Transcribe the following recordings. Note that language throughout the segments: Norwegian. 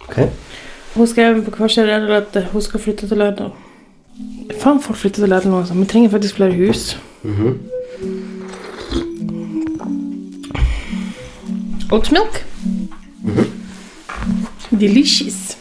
Ok. Hun skrev på hver sin at hun skal flytte til Lærdal. Faen, folk flytter til Lærdal nå, altså. Vi trenger faktisk flere hus. Mm -hmm. Oatmilk. Mm -hmm. og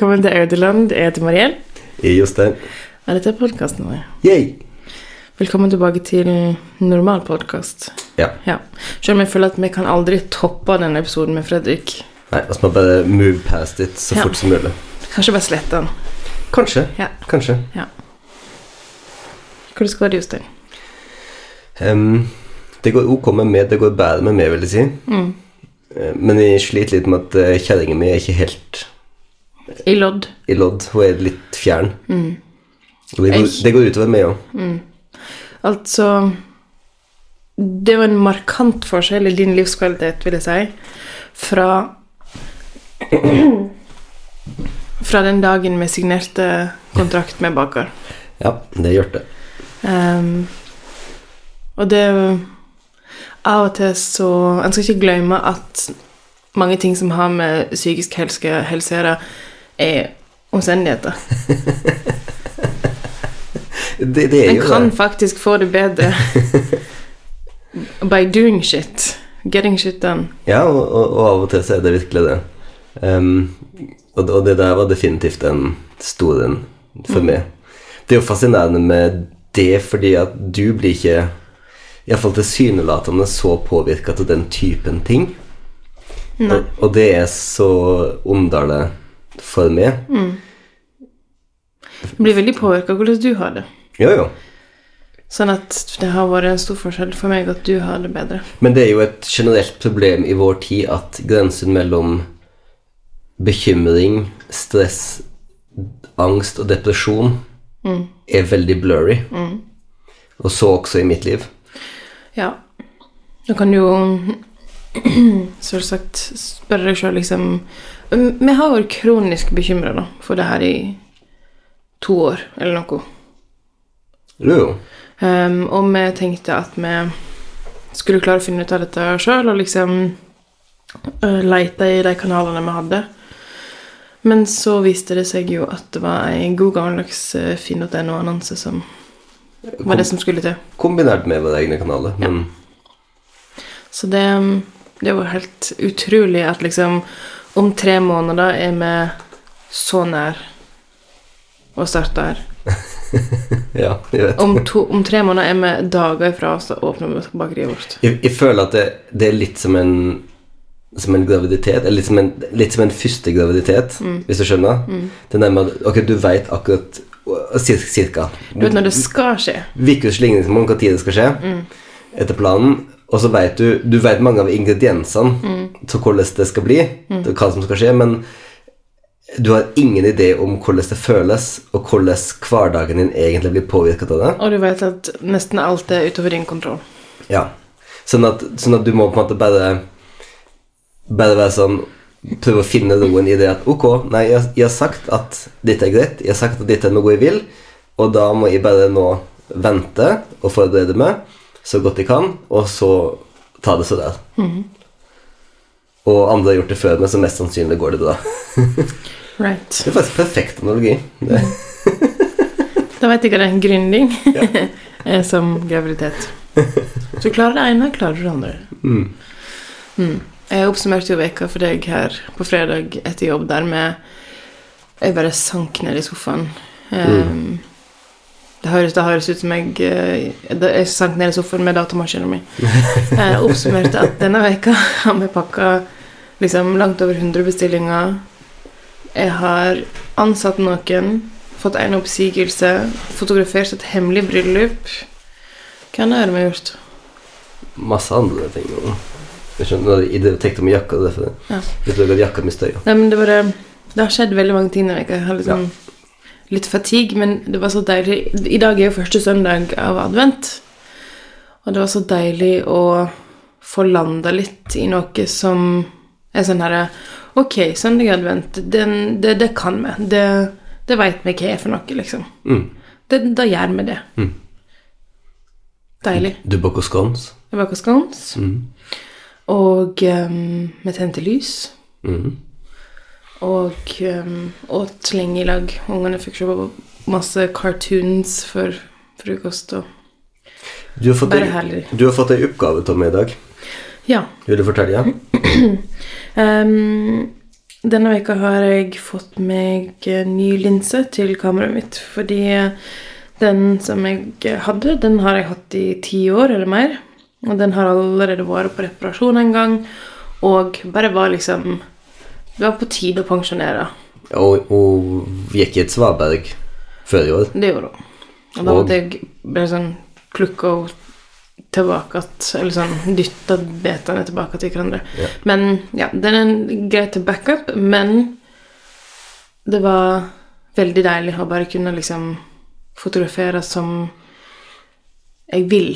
velkommen til Audeland. Jeg heter Mariell, er Jostein. og dette er podkasten vår. Yay! Velkommen tilbake til normal podkast. Ja. Ja. Selv om jeg føler at vi kan aldri toppe denne episoden med Fredrik. Nei, altså man bare move past it så Ja. fort som mulig. Kanskje bare slette den. Kanskje. Ja. Kanskje. Ja. Hvordan går det, Jostein? Um, det går ok med meg, det går bedre med meg, vil jeg si. Mm. Eh, Men jeg sliter litt med at eh, kjerringa mi er ikke helt I lodd. i lodd. Hun er litt fjern. Mm. Og det går, det går utover meg òg. Altså Det var en markant forskjell i din livskvalitet, vil jeg si, fra Fra den dagen vi signerte kontrakt med Baker. Ja, det gjør det. Um, og det Av og til så En skal ikke glemme at mange ting som har med psykisk helse å gjøre, er omstendigheter. Det, det er En jo kan det. faktisk få det bedre by doing shit. Getting shit done. Ja, og, og, og av og til så er det virkelig det. Um, og, og det der var definitivt en stor en for meg. Det er jo fascinerende med det fordi at du blir ikke Iallfall tilsynelatende så påvirka av den typen ting. Og, og det er så underlig for meg. Det blir veldig påvirka hvordan du har det. Jo, jo. Sånn at det har vært en stor forskjell for meg at du har det bedre. Men det er jo et generelt problem i vår tid at grensen mellom bekymring, stress, angst og depresjon er veldig blurry. Og så også i mitt liv. Ja. Du kan jo selvsagt spørre deg sjøl, liksom Vi har vært kronisk bekymra for det her i to år, eller noe. Jo. Um, og vi tenkte at vi skulle klare å finne ut av dette sjøl, og liksom uh, leite i de kanalene vi hadde. Men så viste det seg jo at det var ei god gammeldags uh, finn.no-annonse som var det som skulle til. Kombinert med våre egne kanaler. Men Så det, det var helt utrolig at liksom om tre måneder er vi så nær å starte her. ja, jeg vet. Om, to, om tre måneder er vi dager ifra å åpne bakeriet vårt. Jeg, jeg føler at det, det er litt som en som en graviditet, eller litt som en, litt som en første graviditet, hvis du skjønner. Den der med ok, du veit akkurat cirka Du vet når det skal skje. Hvilken slingringsmonn når det skal skje, etter planen. Og så vet du Du vet mange av ingrediensene til hvordan det skal bli, mm. hva som skal skje, men du har ingen idé om hvordan det føles, og hvordan hverdagen din egentlig blir påvirket av det. Og du vet at nesten alt er utover din kontroll. Ja. Sånn at, sånn at du må på en måte bare Bare være sånn Prøve å finne roen i det at ok, nei, jeg, jeg har sagt at dette er greit, jeg har sagt at dette er noe jeg vil, og da må jeg bare nå vente og forberede meg så godt de kan, og så ta det så der. Og andre har gjort det før, men så mest sannsynlig går det bra. Right. Det er faktisk perfekt analogi. Det. Da vet jeg hva det er gründing er som graviditet. Så klarer det ene, klarer du det andre. Mm. Jeg oppsummerte jo veka for deg her på fredag etter jobb der med Jeg bare sank ned i sofaen. Um, det, høres, det høres ut som jeg eh, Jeg sank ned i sofaen med datamaskinen min. Jeg oppsummerte at denne veka har vi pakka liksom langt over 100 bestillinger. Jeg har ansatt noen, fått en oppsigelse, fotografert et hemmelig bryllup. Hva annet har vi gjort? Masse andre ting. Jeg skjønner, I det tenkte om jakka, derfor Ja. jeg at jakka med støy. Nei, men det bare Det har skjedd veldig mange ting denne veka. Jeg har liksom litt fatigue, men det var så deilig. I dag er jo første søndag av advent, og det var så deilig å få landa litt i noe som er sånn herre Ok, søndag advent, den, det, det kan vi. Det, det veit vi hva er for noe, liksom. Mm. Det, da gjør vi det. Mm. Deilig. Du baker scones. Jeg baker scones, Mm. og um, vi tente lys. Mm. Og um, åt lenge i lag. Ungene fikk se masse cartoons for frokost. Og Du, har fått bare herlig. du har fått ei oppgave Tommy, i dag. Ja. Vil du fortelle? Um, denne veka har jeg fått meg ny linse til kameraet mitt, fordi den som jeg hadde, den har jeg hatt i ti år eller mer. Og den har allerede vært på reparasjon en gang, og bare var liksom Det var på tide å pensjonere. Og hun gikk i et svaberg før i år. Det gjorde hun. Og da måtte jeg bare sånn plukke henne tilbake att, Eller sånn dytte betene tilbake til hverandre. Ja. Men ja, den er greit til backup, men det var veldig deilig å bare kunne liksom fotografere som jeg vil,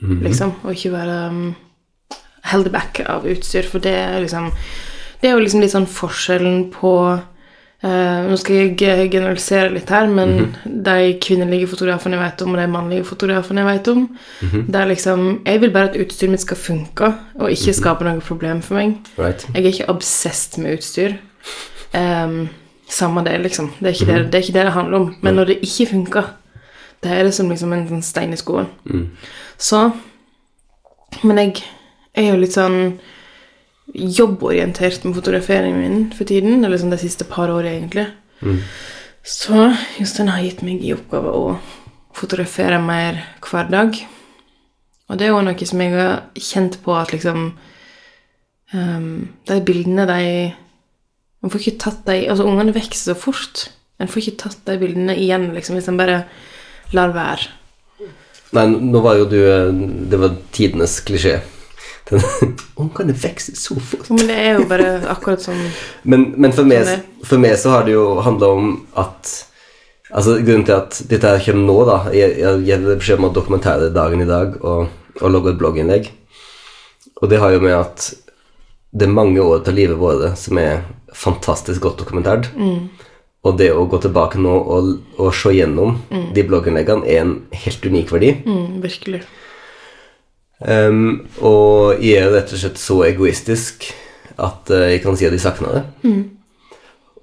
liksom, og ikke være um, held back av utstyr, for det er liksom Det er jo liksom litt sånn forskjellen på Uh, Nå skal jeg generalisere litt her, men de kvinnelige fotografene jeg vet om, og de mannlige fotografene jeg vet om Det er liksom Jeg vil bare at utstyret mitt skal funke, og ikke skape noe problem for meg. Right? Jeg er ikke obsessed med utstyr. Um, samme det, liksom. Det er, ikke det, det er ikke det det handler om. Men når det ikke funker, det er det som liksom en sånn stein i skoen. Så Men jeg er jo litt sånn jobborientert med fotograferingen min for tiden. Eller sånn de siste par årene, egentlig. Så Jostein har gitt meg i oppgave å fotografere mer hver dag. Og det er jo noe som jeg har kjent på at liksom um, De bildene, de Man får ikke tatt de Altså, ungene vokser så fort. En får ikke tatt de bildene igjen, liksom, hvis en bare lar være. Nei, nå var jo du eh, Det var tidenes klisjé. Den- hun kan vokse så fort. Men det er jo bare akkurat sånn Men, men for, meg, for meg så har det jo handla om at Altså Grunnen til at dette her kommer nå, da Jeg, jeg gir beskjed om å dokumentere dagen i dag og, og logge et blogginnlegg. Og det har jo med at det er mange år av livet vårt som er fantastisk godt dokumentert. Og det å gå tilbake nå og, og se gjennom de blogginnleggene er en helt unik verdi. mm, Virkelig. Um, og jeg er rett og slett så egoistisk at uh, jeg kan si at jeg savner det.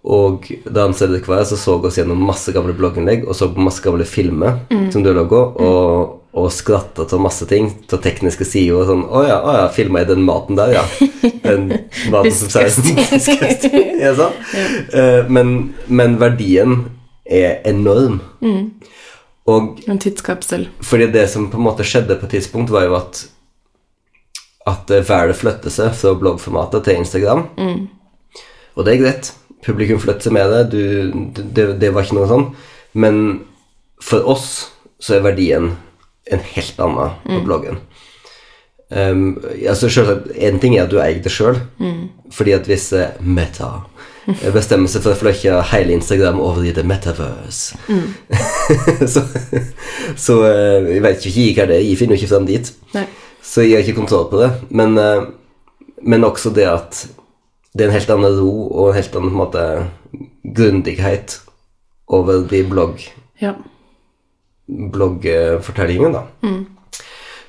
Og da han Cedric var her, så så oss gjennom masse gamle blogginnlegg og så på masse gamle filmer som du laga, og, og skratta til masse ting, til tekniske sider og sånn Å ja, å ja, filma jeg den maten der, ja. Den maten som sier Disgusting. Ja, sant? Eh, men, men verdien er enorm. Og En tidskapsel. fordi det som på en måte skjedde på et tidspunkt, var jo at at eh, været flytter seg fra bloggformatet til Instagram. Og det er greit. Publikum flytter seg med det. Du, det. Det var ikke noe sånn. Men for oss så er verdien en helt annen på bloggen. Um, altså selvsagt, En ting er at du eier det sjøl, fordi at hvis eh, Meta eh, bestemmer seg for å flytte hele Instagram over i the metaverse så, så eh, jeg vet jo ikke hva det er. Jeg finner jo ikke fram dit. Nei. Så jeg har ikke kontroll på det. Men, eh, men også det at det er en helt annen ro og en helt annen på en måte, grundighet over de blogg, Ja. bloggfortellingene, da.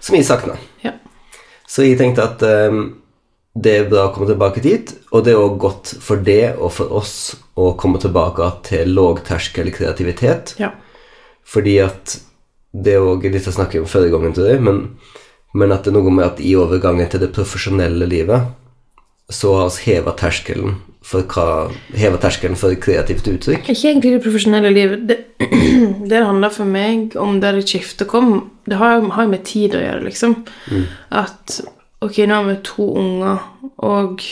Som jeg savna. ja. Så jeg tenkte at eh, det er bra å komme tilbake dit, og det er også godt for det og for oss å komme tilbake til lågterskel kreativitet. Ja. Fordi at det er òg litt å snakke om forrige gangen, tror jeg, men, men at det er noe med at i overgangen til det profesjonelle livet, så har vi heva terskelen for hva Heva terskelen for kreativt uttrykk. Ikke egentlig det profesjonelle livet. Det, det handler for meg om der et skifte kom. Det har har med tid å gjøre, liksom. At ok, nå har vi to unger, og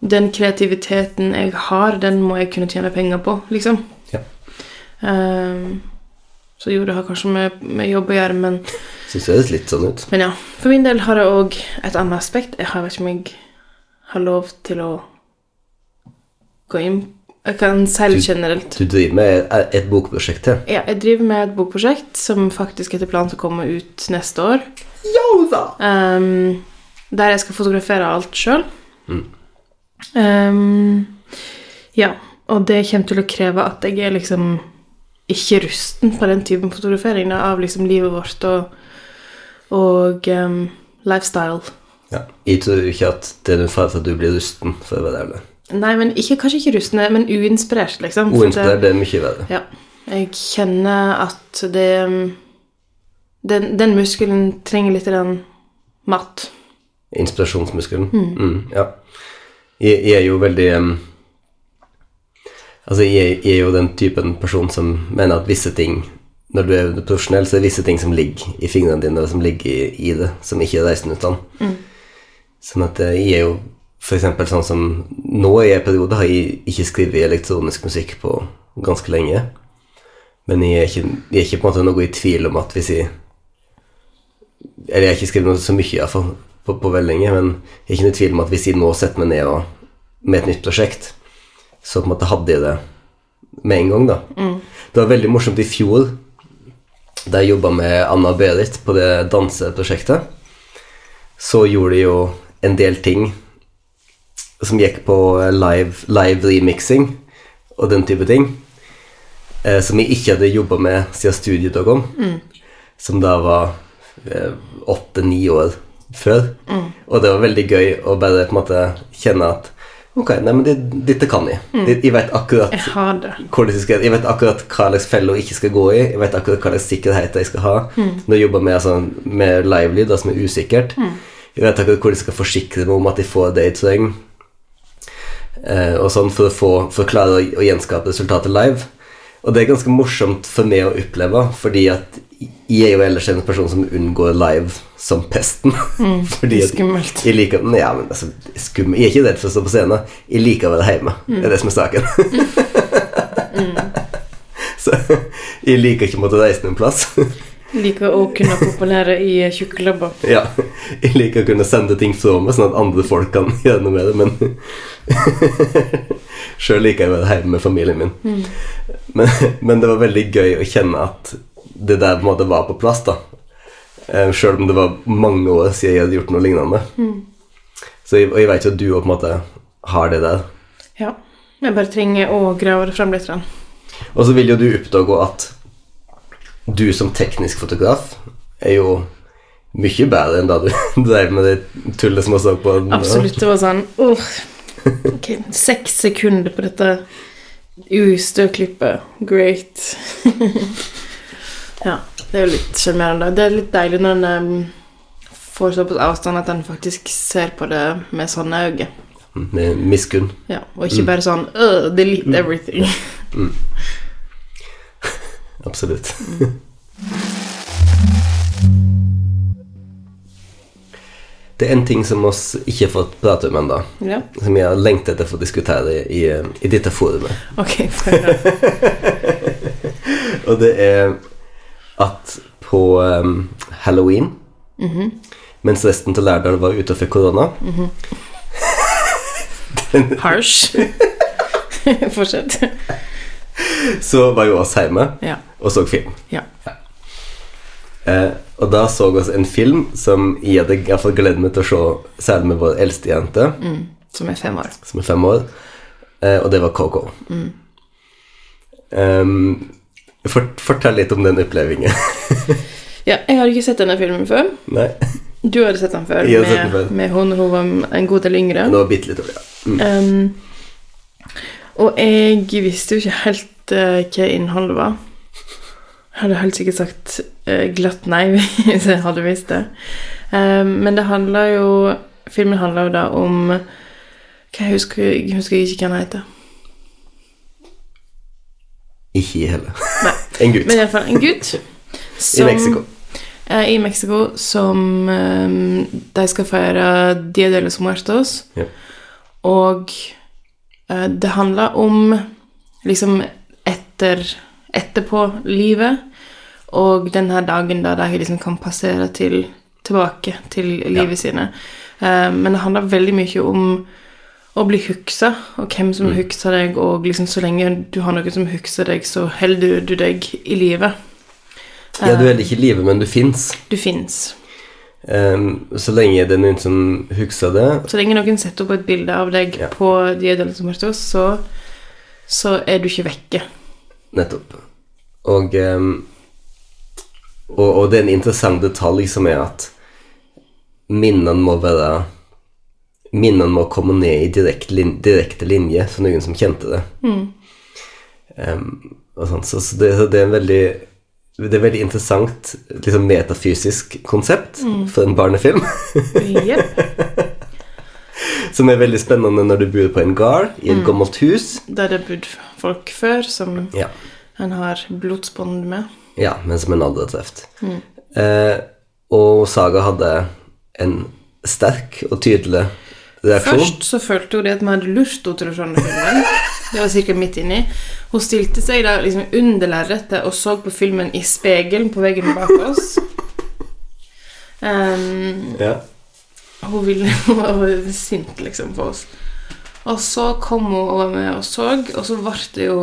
den kreativiteten jeg har, den må jeg kunne tjene penger på, liksom. Ja. Um, så jo, det har kanskje med, med jobb å gjøre, men Syns det høres litt sånn ut. Men ja, for min del har det òg et annet aspekt. Jeg har vet ikke om jeg har lov til å gå inn Jeg kan selge generelt. Du driver med et, bokprosjekt til? Ja, jeg driver med et bokprosjekt som faktisk etter planen skal komme ut neste år. Jo da! Um, der jeg skal fotografere alt sjøl. Mm. ja, og det kommer til å kreve at jeg er liksom ikke rusten på den typen fotografering da, av liksom livet vårt og, og um, lifestyle. Ja. Jeg tror ikke at det er noen fare for at du blir rusten, for å være ærlig. Nei, men ikke, kanskje ikke rustne, men uinspirert, liksom. Uinspirert det er mye verre. Ja. Jeg kjenner at det Den, den muskelen trenger litt den mat. Inspirasjonsmuskelen. Mm, ja. Jeg, jeg er jo veldig um, Altså, jeg, jeg er jo den typen person som mener at visse ting Når du er profesjonell, så er det visse ting som ligger i fingrene dine, og som ligger i, i det, som ikke er reisen uten. Sånn at eh, jeg er jo eksempel sånn som Nå i en periode har jeg ikke skrevet elektronisk musikk på ganske lenge. Men jeg er ikke, jeg er ikke på en måte noe i tvil om at hvis jeg Eller jeg har ikke skrevet noe så mye iallfall på, på veldig lenge, men jeg er ikke noe i tvil om at hvis jeg nå setter meg ned og, med et nytt prosjekt, så på en måte hadde jeg det med en gang, da. Det var veldig morsomt i fjor, da jeg jobba med Anna Berit på det danseprosjektet. Så gjorde de jo en del ting som gikk på live, live remixing og den type ting, eh, som jeg ikke hadde jobba med siden studiet da kom, som da var åtte-ni år før. Og det var veldig gøy å bare på en måte kjenne at Ok, nei, men det, dette kan jeg. Mm. Jeg vet akkurat Jeg har det. hvordan jeg, jeg vet akkurat hva slags felle jeg ikke skal gå i. Jeg vet akkurat hva slags sikkerhet jeg skal ha. Når jeg jobber med, altså, med livelyd, som er usikkert. Jeg vet akkurat hvor jeg skal forsikre meg om at jeg får det jeg trenger. Eh, og sånn for å, få, for å klare å, å gjenskape resultatet live. Og det er ganske morsomt for meg å oppleve, fordi at jeg er jo ellers en person som unngår live som pesten. fordi at skummelt. Jeg liker ja, men altså, skummel Jeg er ikke redd for å stå på scenen. Jeg liker å være hjemme. Det er det som er saken. Så jeg liker ikke å måtte reise noen plass. Liker å kunne populære i tjukke klubber. ja, jeg liker å kunne sende ting fra meg, sånn at andre folk kan gjøre noe med det, men Sjøl liker jeg å være hjemme med familien min. Men, men det var veldig gøy å kjenne at det der på en måte var på plass, da. Sjøl om det var mange år siden jeg hadde gjort noe lignende. Så jeg, og jeg vet jo at du òg på en måte har det der. Ja. Jeg bare trenger å grave det frem litt. Og så vil jo du oppdage at du som teknisk fotograf er jo mye bedre enn da du drev med det tullet som vi så på. Absolutt. Det var sånn oh, Ok, seks sekunder på dette ustø-klippet. Great. ja, det er jo litt sjarmerende. Det er litt deilig når en um, får såpass avstand at en faktisk ser på det med sånne øyne. Med miskunn. Ja, og ikke bare sånn delete everything. Absolutt. Det er en ting som oss ikke har fått prate om ennå, ja, som jeg har lengtet etter å få diskutere i, i dette forumet. ok. for. Og det er at på um, halloween, mens resten av Lærdal var ute for korona Harsh. Fortsett. så var jo oss hjemme Ja. Og så film. ja. Eh, og da så vi en film som jeg hadde i hvert fall gledet meg til å se, særlig med vår eldste jente, Mm. Som er fem år. som er fem år, eh, og det var Coco. Um, fort, fortell litt om den opplevingen. Ja, jeg hadde ikke sett denne filmen før. Nei, Du hadde sett den før, hadde sett den før. med hun hun var en god del yngre. det var bitte litt over, ja. Mm. Um, og jeg visste jo ikke helt uh, hva innholdet var. Hadde helt sikkert sagt eh, glatt nei hvis jeg hadde visst det. Um, men det handler jo Filmen handler jo da om hva jeg husker, jeg husker ikke hva han heter. Ikke jeg heller. Nei. en gutt. Men iallfall en gutt I Mexico. eh, I Mexico som eh, de skal feire Dia de los Muertos. Ja. Og eh, det handler om liksom etter etterpå livet og den her dagen da de liksom kan passere til, tilbake til livet sine. Um, men det handler veldig mye om å bli huksa, og hvem som Mm. hukser deg, og liksom så lenge du har noen som hukser deg, så holder du deg i live. Ja, du holder ikke i live, men du fins. Du fins. så lenge det er noen som husker det Så lenge noen setter opp et bilde av deg Ja. på Dia de los Muertos, så, så er du ikke vekke. Nettopp. Og, ehm, og, og det er en interessant detalj som er at minnene må være Minnene må komme ned i direkte, linje, direkte linje, for noen som kjente det. Og sånn, så, så, det, så det er en veldig det er veldig interessant liksom metafysisk konsept for en barnefilm. Som er veldig spennende når du bor på en gard i et gammelt hus. Der det bodd folk før som Ja. en har blodsbånd med. Ja, men som en aldri har truffet. Eh, og Saga hadde en sterk og tydelig reaksjon. Først så følte hun det at vi hadde lurt henne til å se denne filmen. Det var cirka midt inni. Hun stilte seg der liksom under lerretet og så på filmen i spegelen på veggen bak oss. Um, Ja. hun ville Hun var sint, liksom, på oss. Og så kom hun og var med og så, og så ble det jo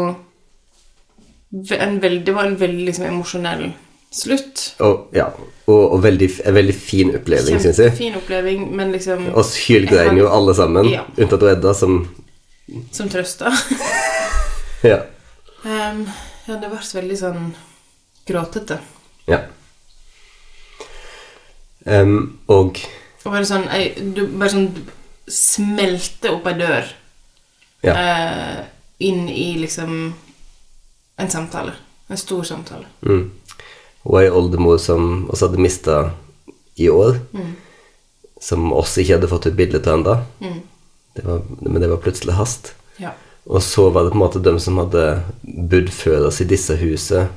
en veldig, Det var en veldig liksom, emosjonell slutt. Og, ja, og, og veldig, en veldig fin oppleving, syns jeg. Kjempefin oppleving, men liksom Og hylgrein jo alle sammen, Ja. unntatt Edda, som som trøsta. Ja. Um, ja, det ble veldig sånn gråtete. ja. Um, og Og bare sånn jeg, Du bare sånn smelte opp ei dør Ja. eh, inn i liksom en samtale. En stor samtale. mm, Og ei oldemor som også hadde mista i år, som oss ikke hadde fått et bilde av ennå. Mm. Men det var plutselig hast. Ja. Og så var det på en måte dem som hadde bodd før oss i disse husene.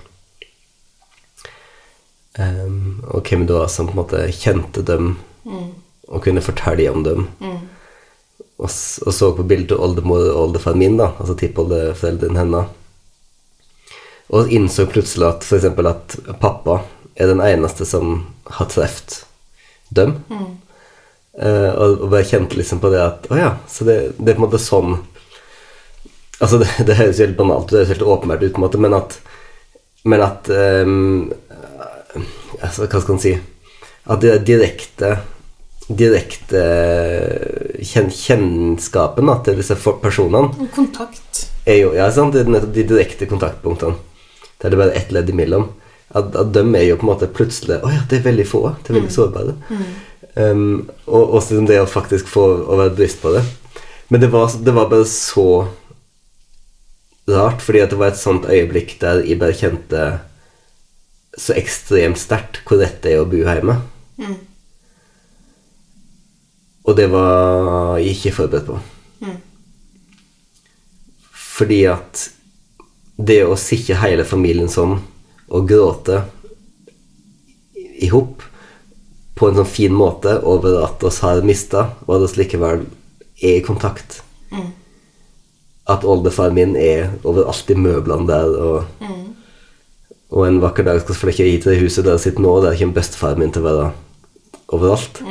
Um, og hvem det var som på en måte kjente dem og kunne fortelle om dem. S- og så på bildet til oldemor og oldefaren min, da, altså tippoldeforeldrene hennes. Og innså plutselig at eksempel at pappa er den eneste som har truffet dem. Eh, og, og bare kjente liksom på det at Å ja, så det, det er på en måte sånn Altså, det, det høres helt banalt ut, det høres helt åpenbart ut, på en måte, men at Men at um, altså, Hva skal en si At det direkte Direkte kjen, kjennskapen da, til disse personene Og kontakt. er jo ja, sant? Det er nettopp de direkte kontaktpunktene. Der det bare er ett ledd imellom. At, at de er jo på en måte plutselig Å ja, det er veldig få. Det er veldig sårbare. Um, og også det å faktisk få å være bevisst på det. Men det var, det var bare så rart, fordi det var et sånt øyeblikk der jeg bare kjente så ekstremt sterkt hvor rett det er å bo hjemme. Og det var jeg ikke forberedt på. Fordi at det å sitte hele familien sånn og gråte i hop på en sånn fin måte over at oss har mista, og at oss likevel er i kontakt. At oldefaren min er overalt i møblene der, og, og en vakker dag skal flytte hit til det huset der jeg sitter nå, der kommer bestefaren min til å være overalt.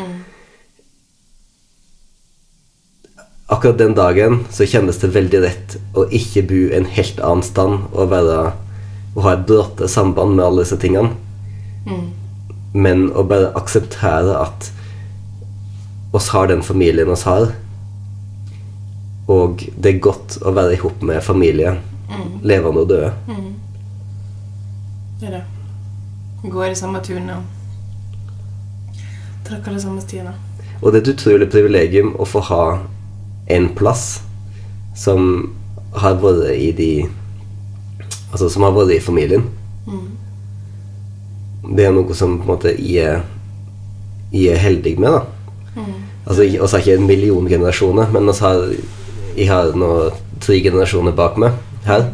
Akkurat den dagen så kjennes det veldig rett å ikke bo en helt annen stand og være å ha et bråte samband med alle disse tingene. Men å bare akseptere at oss har den familien oss har. Og det er godt å være i hop med familie, levende og døde. Det er det. Gå i det samme turene og trakke de samme stiene. Og det er et utrolig privilegium å få ha en plass som har vært i de Altså som har vært i familien. Det er noe som på en måte jeg jeg er heldig med, da. Altså, vi har ikke en million generasjoner, men oss har, jeg har nå tre generasjoner bak meg her.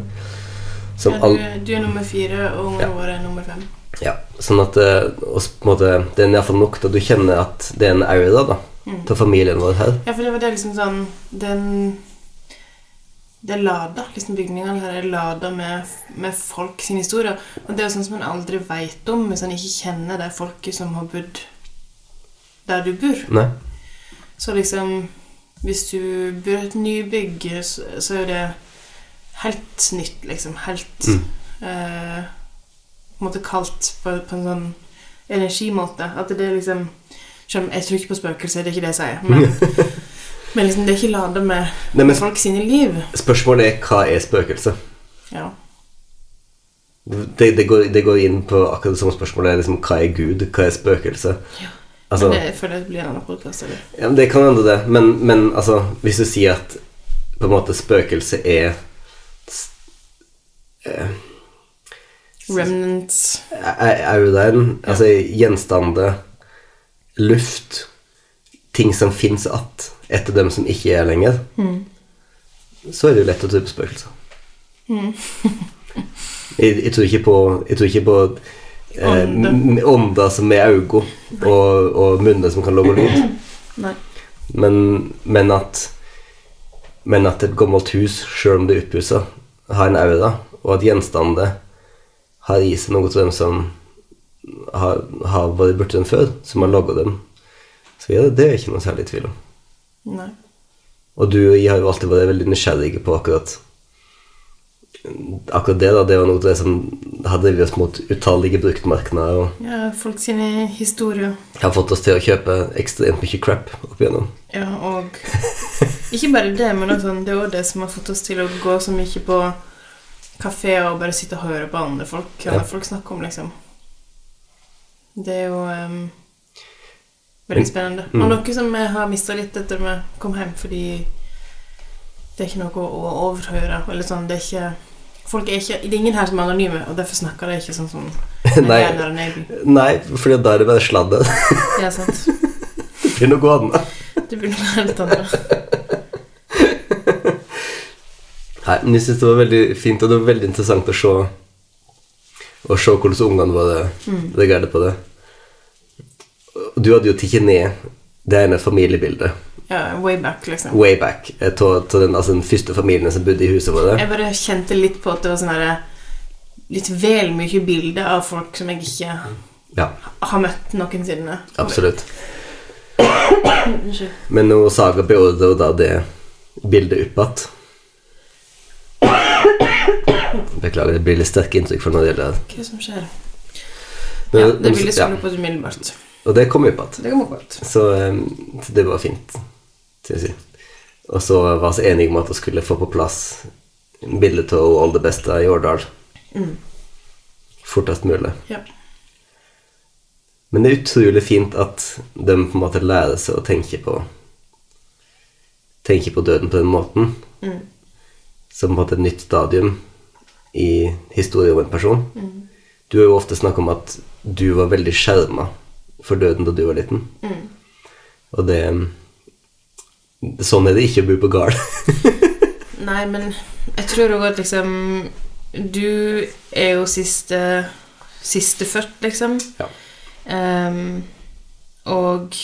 Som Ja, du, du er nummer fire, og ungene Ja. våre er nummer fem. Ja, sånn at eh, oss på en måte, det er iallfall nok at du kjenner at det er en aura da, til familien vår her. Ja, for det var det liksom sånn Den Det er lada. Liksom bygningene her er lada med, med folk sin historie. Og det er jo sånn som man aldri veit om hvis man ikke kjenner det folket som har bodd der du bor. Nei? Så liksom Hvis du bor et nybygg, så, så er det helt nytt, liksom. Helt Mm. eh, På en måte kaldt på, på en sånn energimåte. At det er liksom Selv om jeg tror ikke på spøkelser, det er ikke det jeg sier. Men, men liksom, det er ikke lada med, Nei, men folk sine liv. spørsmålet er hva er spøkelse? Ja. Det, det, går, det går inn på akkurat det samme spørsmålet. Liksom, hva er Gud? Hva er spøkelse? Ja. Altså, men det, for det blir en annen podkast. ja, det kan hende det, men, men altså, hvis du sier at på en måte spøkelse er eh, Remnants. er- Auraen, altså gjenstander, luft, ting som fins att etter dem som ikke er lenger, så er det jo lett å tro på spøkelser. jeg, jeg tror ikke på Jeg tror ikke på eh, ånder som er øyne og, og munner som kan lage lyd. Men, men at Men at et gammelt hus, sjøl om det er oppussa, har en aura, og at gjenstander har i seg noe til dem som har, har vært borti dem før, som har laga dem. Så ja, det er ikke noe særlig tvil om. Nei. Og du og jeg har jo alltid vært veldig nysgjerrige på akkurat Akkurat det, da. Det var noe av det som har drevet oss mot utallige bruktmarkeder og Ja, folk sine historier. har fått oss til å kjøpe ekstremt mye crap opp igjennom. Ja, og ikke bare det, men også, det er også det som har fått oss til å gå så mye på kafé og bare sitte og høre på andre folk, hva Ja. folk snakker om, liksom. Det er jo um, veldig spennende. Mm. Og noe som har mista litt etter vi kom hjem, fordi det er ikke noe å overhøre. Eller sånn, det er ikke Folk er ikke, Det er ingen her som er anonyme, og derfor snakker de ikke sånn som Nei. Nei. For da er det bare sladder. Ja, sant. Det blir noe annet. Det blir noe helt annet. Nei, men jeg synes det var veldig fint, og det var veldig interessant å se Å se hvordan ungene våre reagerte på det. Du hadde jo tatt ned det ene familiebildet Ja, way back, liksom. way back av den, altså den første familien som bodde i huset vårt. Jeg bare kjente litt på at det var sånn herre Litt vel mye bilder av folk som jeg ikke Ja, har møtt noensinne. absolutt. Men nå Saga beordrer da det bildet opp igjen. Beklager, det blir litt sterke inntrykk for når det gjelder Hva som skjer? Men- Ja, det men- bildet ja, på umiddelbart. Og det kom opp igjen. Så, eh, så det var fint, skal jeg. Og så var vi enige om at vi skulle få på plass bilde av oldebesta i Årdal Mm. fortest mulig. Ja. Men det er utrolig fint at de på en måte lærer seg å tenke på Tenke på døden på den måten. Mm. Som på en måte et nytt stadium i historien om en person. Mm. Du har jo ofte snakket om at du var veldig skjerma for døden da du var liten. Mm. Og det Sånn er det ikke å bo på gard. Nei, men jeg tror òg at liksom Du er jo siste Sistefødt, liksom. Ja. Um, og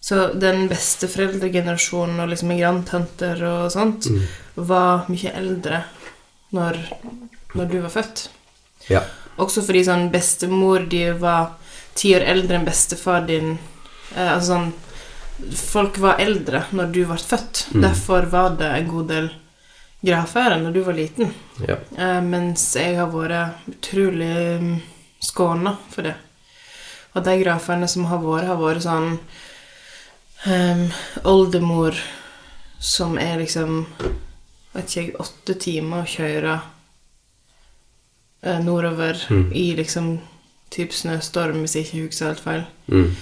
så den beste foreldregenerasjonen og liksom migranttanter og sånt Mm. var mye eldre når, når du var født. ja. Også fordi sånn bestemor di var ti år eldre enn bestefar din. Eh, altså sånn Folk var eldre når du ble født. Mm. Derfor var det en god del gravferd når du var liten. ja. Eh, mens jeg har vært utrolig mm, skåna for det. Og de gravferdene som har vært, har vært sånn eh, Oldemor som er liksom Vet ikke Åtte timer å kjøre eh, nordover Mm. i liksom typ snøstorm, hvis jeg ikke husker helt feil. Mm.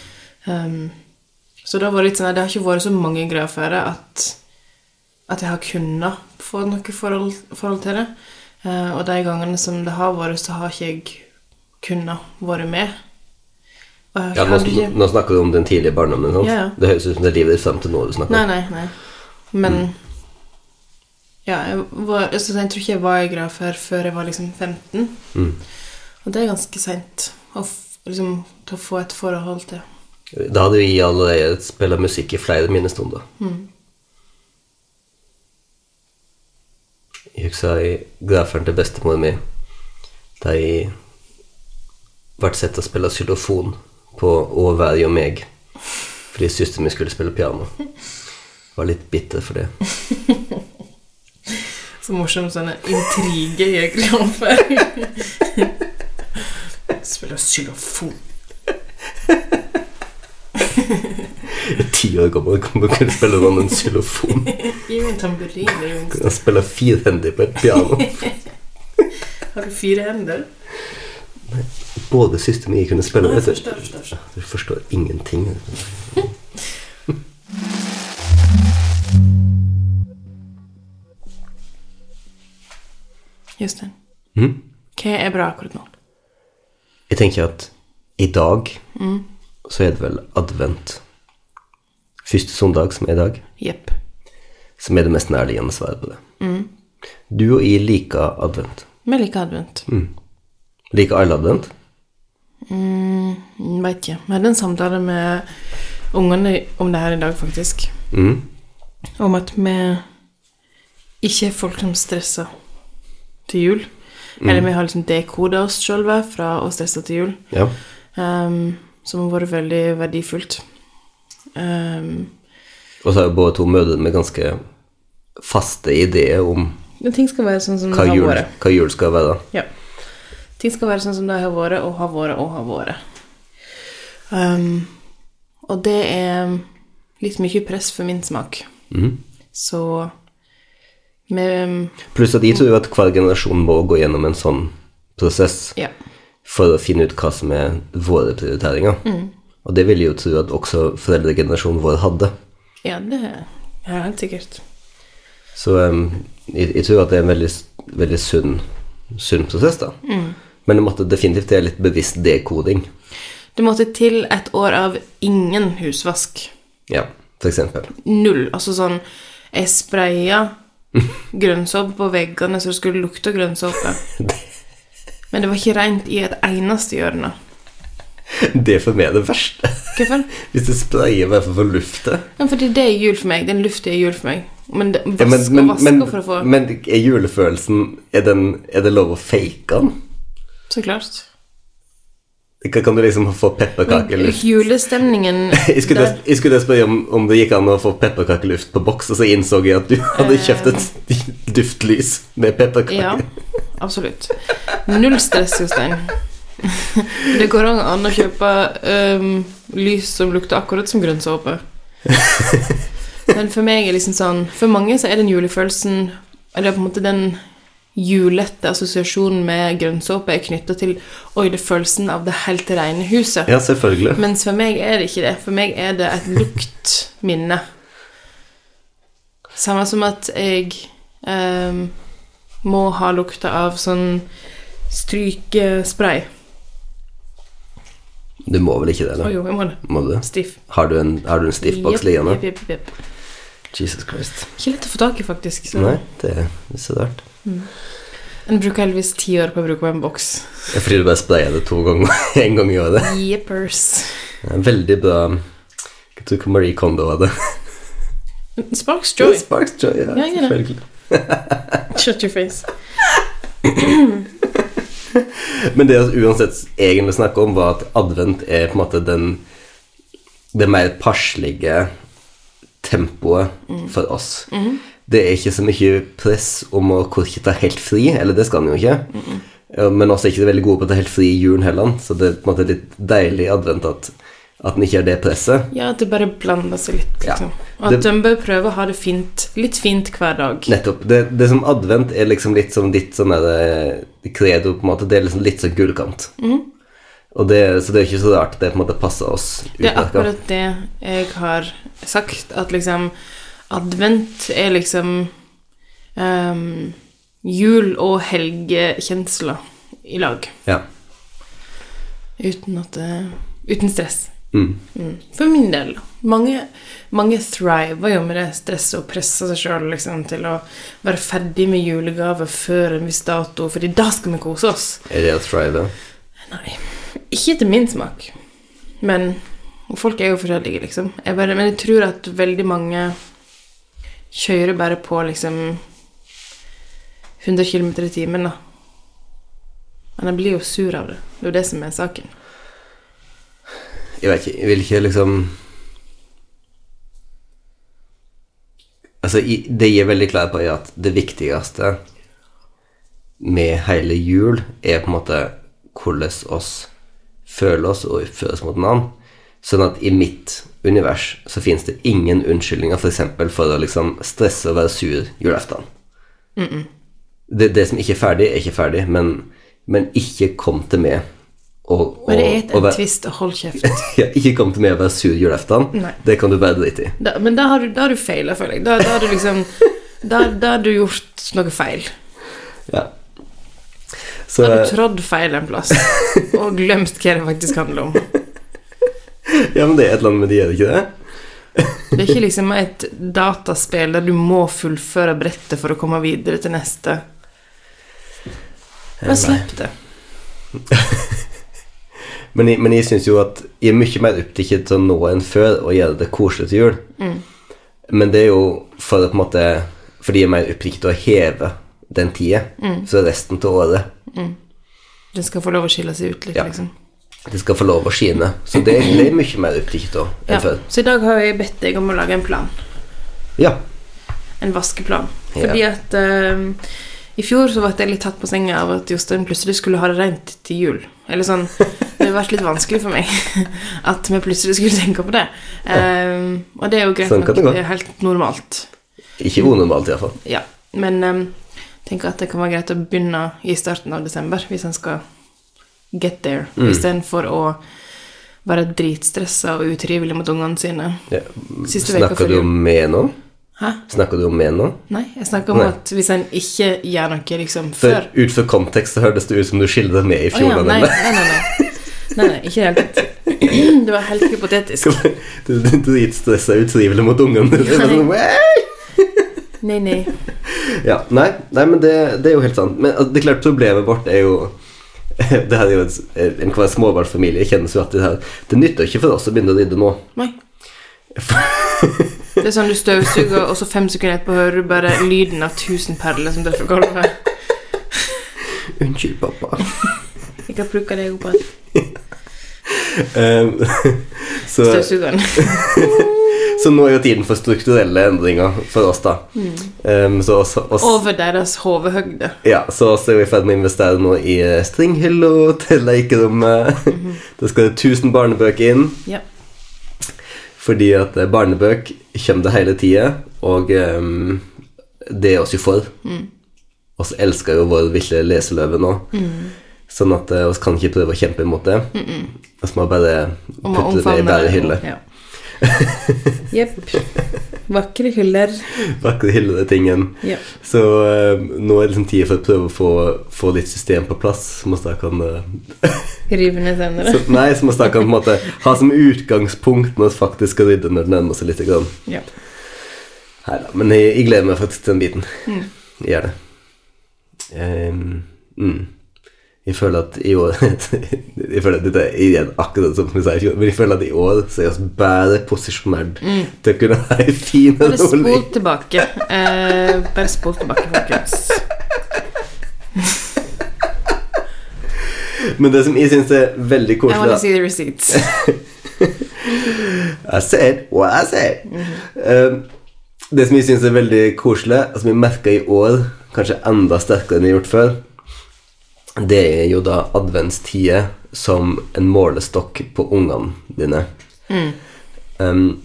Um, så det har vært litt sånn det har ikke vært så mange greier før at, at jeg har kunnet få noe forhold, forhold til det. Uh, og de gangene som det har vært, så har ikke jeg kunnet vært med. Ja nå, ikke- nå snakker du om den tidlige barndommen. Sant? Ja, ja. Det høres ut som det er livet frem til nå du snakker Nei, om. nei, nei. Men Mm. Ja, jeg, var, altså, jeg tror ikke jeg var i gravferd før jeg var liksom 15. Mm. Og det er ganske seint liksom, til å få et forhold til. Da hadde vi allerede spilt musikk i flere minnestunder. Mm. Jeg husker i gravferden til bestemoren min da jeg ble sett å spille xylofon på Å være og meg fordi søsteren min skulle spille piano. Var litt bitter for det. Så morsom sånne intrige Kristoffer. Spiller xylofon. Ti år gammel kan du kunne spille sånn en xylofon. Gi meg en tamburin. spille firhendig på et piano. Har du fire hender? Både søsteren jeg kunne spille Nei, forstår, forstår, forstår. Du forstår ingenting. Jostein, mm? hva er bra akkurat nå? Jeg tenker at i dag så er det vel advent. Første søndag, som er i dag, Jepp. som er det mest nærliggende svaret på det. Du og jeg liker advent. Vi liker advent. Liker alle advent? Mm, Veit ikke. Vi hadde en samtale med ungene om det her i dag, faktisk. Mhm. Om at vi ikke er folk som stresser til jul. Eller vi har liksom dekoda oss sjølve fra å stresse til jul. Ja. Um, som har vært veldig verdifullt. Um, Og så har jo både to mødre med ganske faste ideer om ting skal være sånn som hva det har jul, vært. hva jul skal være. Ja. Ting skal være sånn som det har vært, og har vært, og har vært. Um, og det er litt mye press for min smak. Mm. Så vi Pluss at jeg tror at hver generasjon må gå gjennom en sånn prosess Ja. for å finne ut hva som er våre prioriteringer. Mm. Og det vil jeg jo tro at også foreldregenerasjonen vår hadde. Ja, det er helt sikkert. Så um, jeg, jeg tror at det er en veldig, veldig sunn, sunn prosess, da. Mm. Men det måtte definitivt til litt bevisst dekoding. Det måtte til et år av ingen husvask. Ja, for eksempel. Null. Altså sånn Jeg spraya grønnsåpe på veggene så det skulle lukte grønnsåpe. Men det var ikke rent i et eneste hjørne. Det er for meg det verste. Hvorfor? Hvis det sprayer meg for lufte. Ja, fordi det er jul for meg. Den lufta er jul for meg. Men det, Ja, men, men, og vask men, for å få men er julefølelsen er, den, er det lov å fake den? Så klart. Kan kan du liksom få pepperkakeluft? Julestemningen Jeg skulle, der- jeg skulle spørre om, om det gikk an å få pepperkakeluft på boks, og så innså jeg at du hadde kjøpt et duftlys med pepperkake. Ja, absolutt. Null stress, Jostein. Det går an å kjøpe um, lys som lukter akkurat som grønnsåpe. Men for meg er liksom sånn For mange så er den julefølelsen Eller på en måte den julete assosiasjonen med grønnsåpe er knytta til Oi, det følelsen av det helt rene huset. Ja, selvfølgelig. Mens for meg er det ikke det. For meg er det et luktminne. Samme som at jeg ehm, må ha lukta av sånn strykespray. Du må vel ikke det, da? Oh, jo, jeg må det. Må du? Stiff. Har du en, har du en stiffboks yep, liggende? jepp, jepp, jepp. Jesus Christ. Ikke lett å få tak i, faktisk. Så. Nei, det det er så rart. En bruker heldigvis ti år på å bruke er fordi du bare sprayer det to ganger en gang i året. Jeppers. Er Veldig bra Jeg tror Marie Kondo hadde Sparks Joy. Sparks Joy, ja, Ja, selvfølgelig. Shut your face. Men det vi uansett egentlig snakker om, var at advent er på en måte den det mer passelige tempoet for oss. Det er ikke så mye press om å ikke ta helt fri, eller det skal han jo ikke. Ja, Men også er ikke veldig gode på å ta helt fri i julen heller, så det er på en måte litt deilig advent at, at den ikke har det presset. Ja, at det bare blander seg litt, Ja. det, Og at den bør prøve å ha det fint, litt fint hver dag. Nettopp. Det, det som advent er liksom litt som ditt sånn eh, credo, på en måte. Det er liksom litt sånn gullkant. Og det, så det er ikke så rart det på en måte passer oss Det er akkurat det jeg har sagt, at liksom advent er liksom um, jul- og helgekjensler i lag. Ja. Uten at det Uten stress. Mm. Mm. For min del. Mange, mange thriver jo med det stresset og presser seg sjøl liksom, til å være ferdig med julegaver før en viss dato, fordi da skal vi kose oss. Er det å thrive? Nei. Ikke etter min smak. Men folk er jo forskjellige, liksom. Jeg bare, men jeg tror at veldig mange kjører bare på liksom 100 km i timen, da. Men jeg blir jo sur av det. Det er jo det som er saken. Jeg vet ikke. Jeg vil ikke liksom Altså, det jeg er veldig klar på at det viktigste med hele jul er på en måte hvordan oss føler oss og oppfører oss mot en annen. Sånn at i mitt univers så finnes det ingen unnskyldninger for eksempel for å liksom stresse og være sur julaften. Det, det som ikke er ferdig, er ikke ferdig, men, men ikke kom til meg og, og, Bare et en twist og hold kjeft. ja, Ikke kom til meg og være sur julaften. Det kan du bare drite i. Da, men da har du, da har du feila, føler jeg. Da, da har du liksom da, da har du gjort noe feil. Ja. Så Da har du trådd feil en plass. Og glemt hva det faktisk handler om. Ja, men det er et eller annet med de, er det ikke det? Det er ikke liksom et dataspill der du må fullføre brettet for å komme videre til neste. Men slipp det. Men jeg, men jeg syns jo at jeg er mye mer opptatt av nå enn før å gjøre det koselig til jul. Mm. Men det er jo for å på en måte Fordi jeg er mer opptatt av å heve den tida Mm. så resten av året. Den skal få lov å skille seg ut litt, Ja. liksom. Det skal få lov å skine. Så det, det er mye mer opptatt av enn Ja. før. Så i dag har jeg bedt deg om å lage en plan. Ja. En vaskeplan. Ja. Fordi at uh, i fjor så ble jeg litt tatt på senga av at Jostein plutselig skulle ha det rent til jul. Eller sånn Det vært litt vanskelig for meg at vi plutselig skulle tenke på det. Um, og det er jo greit Sånn nok. Det er helt normalt. Ikke unormalt, iallfall. Ja. Men um, tenker at det kan være greit å begynne i starten av desember hvis en skal get there. Mm. Istedenfor å være dritstressa og utrivelig mot ungene sine. Ja. Snakker du om meg nå? Hæ? Snakker du om meg nå? Nei, jeg snakker om Nei. at hvis en ikke gjør noe liksom For ut fra kontekst så hørtes det ut som du skildret med i fjor. Oh, ja, nei, nei, nei, nei. Nei, nei, ikke i det var helt hypotetisk. Du er dritstressa og utrivelig mot ungene. Nei. Nei. Ja, nei, nei men det, det er jo helt sant. Men altså, det er klart problemet vårt er jo det her er jo en hver småbarnsfamilie kjenner så at det her Det nytter ikke for oss å begynne å rydde nå. nei. Det er sånn du støvsuger, og så fem sekunder etterpå hører du bare lyden av tusen perler som døffer gulvet. Unnskyld, pappa. Jeg kan det deg opp av Um, så, støvsugeren. Så nå er jo tiden for strukturelle endringer for oss, da. Um, så oss, oss, Over deres hodehøgde. ja, så oss er vi i ferd med å investere nå i eh, stringhylla til lekerommet. Da skal det 1000 barnebøker inn. Ja. Fordi at eh, barnebøk kommer det hele tida, og um, det er oss jo for. Mm. Oss elsker jo vår ville leseløve nå. Sånn at vi oss kan ikke prøve å kjempe imot det. Vi må bare putte det i bare hylle. Ja. Jepp. Vakre hyller. Vakre hyllede tingen. Yep. Så uh, nå er det liksom tida for å prøve å få, få litt system på plass. Som vi da kan eh, Rive ned senere. så, Nei, som vi da kan på en måte ha som utgangspunkt når vi faktisk skal rydde når det nærmer seg litt. Grann. Ja. Neida, men jeg, jeg gleder meg faktisk til den biten. Mm. Jeg gjør det. Um, mm. Jeg føler at i år Jeg føler at dette er igjen akkurat som vi sa i fjor, men jeg føler at i år så er vi bare posisjonert til å kunne ha en fin Mm. Bare spol tilbake. Eh, bare spol tilbake, folkens. Men det som jeg syns er veldig koselig I want to see the receipts. I said what I said. Um, det som jeg syns er veldig koselig, og som jeg merka i år, kanskje enda sterkere enn jeg har gjort før, det er jo da adventstida som en målestokk på ungene dine. Um,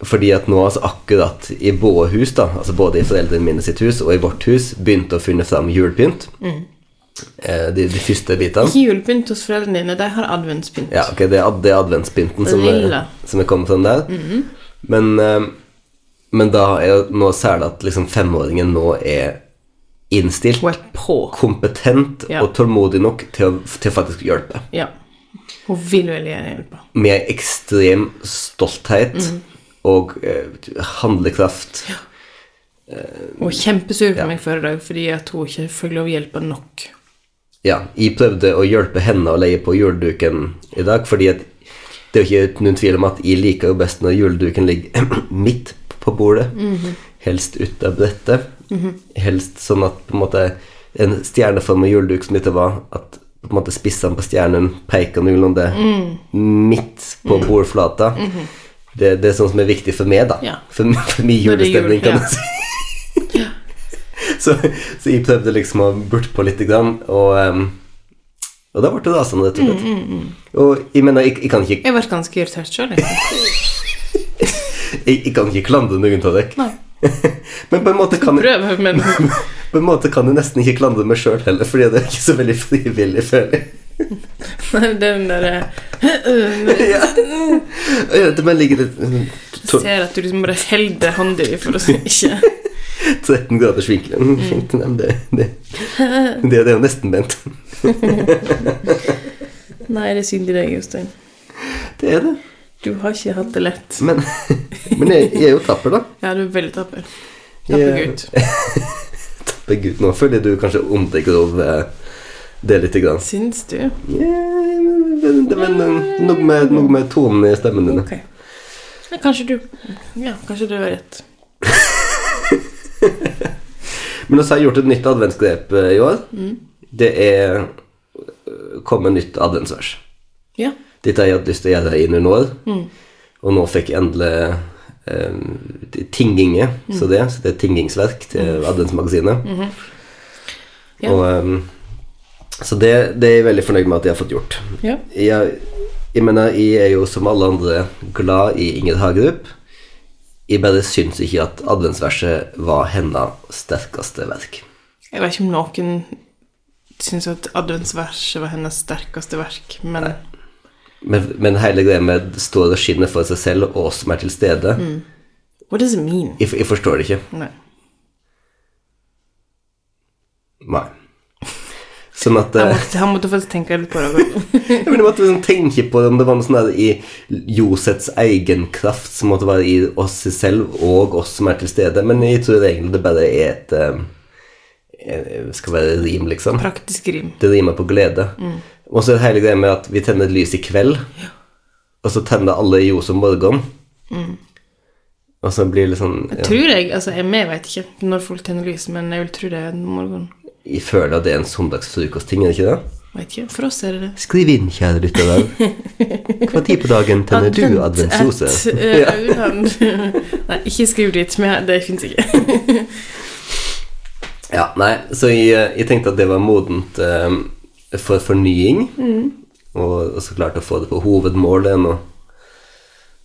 fordi at nå altså akkurat i både hus, da, altså både i foreldrene mine sitt hus og i vårt hus, begynte å finne fram julepynt. Eh, de, de første bitene. Ikke julepynt hos foreldrene dine, de har adventspynt. Ja, ok, det er, det er adventspynten som er, som er kommet fram der. men, eh, men da er det nå særlig at liksom femåringen nå er innstilt, Hun er på. kompetent Ja. og tålmodig nok til å, til å faktisk hjelpe. Ja. Hun vil veldig gjerne hjelpe. Med ekstrem stolthet Mm. og uh, handlekraft. Hun var kjempesur på Ja. meg før i dag fordi at hun ikke fikk lov å hjelpe nok. Ja, jeg prøvde å hjelpe henne å leie på juleduken i dag, fordi at det er jo ikke noen tvil om at jeg liker jo best når juleduken ligger midt på bordet. Helst ut av brettet. Helst sånn at på en måte en stjerneform av juleduk som dette var, at på en måte spissene på stjernen peker noenlunde midt på bordflata. Det, det er sånn som er viktig for meg, da. Ja. For, for min julestemning, kan ja. du si. så, så jeg prøvde liksom å burte på litt, grann, og, um, og da ble det rasende, rett og slett. Mm, Og jeg mener, jeg, jeg, kan ikke, Jeg ble ganske irritert sjøl, jeg, jeg kan ikke klandre noen av dere. Nei. Men på en måte kan jeg, Prøv, men på en måte kan du nesten ikke klandre meg sjøl heller, fordi det er ikke så veldig frivillig, føler jeg. den derre ja. Ja, Det bare ligger litt to- Ser at du liksom bare holder hånda di for å ikke 13 graders vinkel. Mm, fint. Mm. det, det, det, det er jo nesten bent. Nei, det er synd i deg, Jostein. Det er det. Du har ikke hatt det lett. Men, men jeg, jeg er jo tapper, da. Ja, du er veldig tapper. Tapper Jeg- gutt. Tapper gutt nå. Føler du kanskje omtenker over det lite grann? Syns du? Yeah, men, men eh, noe, med, noe med tonen i stemmen din. Ok. Ja, kanskje du Ja, kanskje du har rett. Men også har jeg gjort et nytt adventsgrep eh, i år. Mm. Det er komme nytt adventsvers. Ja. Dette har jeg hatt lyst til å gjøre i noen år. Mm. Og nå fikk jeg endelig eh, tinginge, så det, så det er tingingsverk til adventsmagasinet. Mhm. Ja. Og, um, så det, det er jeg veldig fornøyd med at jeg har fått gjort. Ja. Jeg, jeg mener, jeg er jo som alle andre glad i Inger Hagerup. Jeg bare syns ikke at adventsverset var hennes sterkeste verk. Jeg vet ikke om noen syns at adventsverset var hennes sterkeste verk, men Men, men hele greia med står og skinner for seg selv, og oss som er til stede What does it mean? jeg, jeg forstår det ikke. Nei. Nei. Sånn at Han eh, måtte, måtte faktisk tenke litt på det. Jeg måtte liksom tenke på det, om det var noe sånn der i Josets egen kraft som måtte være i oss selv og oss som er til stede. Men jeg tror egentlig det bare er et eh, eh, Skal være rim, liksom. Praktisk rim. Det rimer på glede. Og så hele greia med at vi tenner et lys i kveld, og så tenner alle ljos om morgenen. Og så blir det litt sånn ja, Tror jeg, altså jeg med vet ikke når folk tenner lys, men jeg vil tro det er om morgen. Jeg føler at det er en søndagsfrokostting, er det ikke det? Vet ikke. For oss er det det. Skriv inn, kjære lyttere. Hva tid på dagen tenner du adventsrose? eh, Nei, ikke skriv dit. Men det fins ikke. Ja, nei, så jeg, jeg tenkte at det var modent eh, for fornying. Og, og så klart å få det på hovedmål. Det er noe,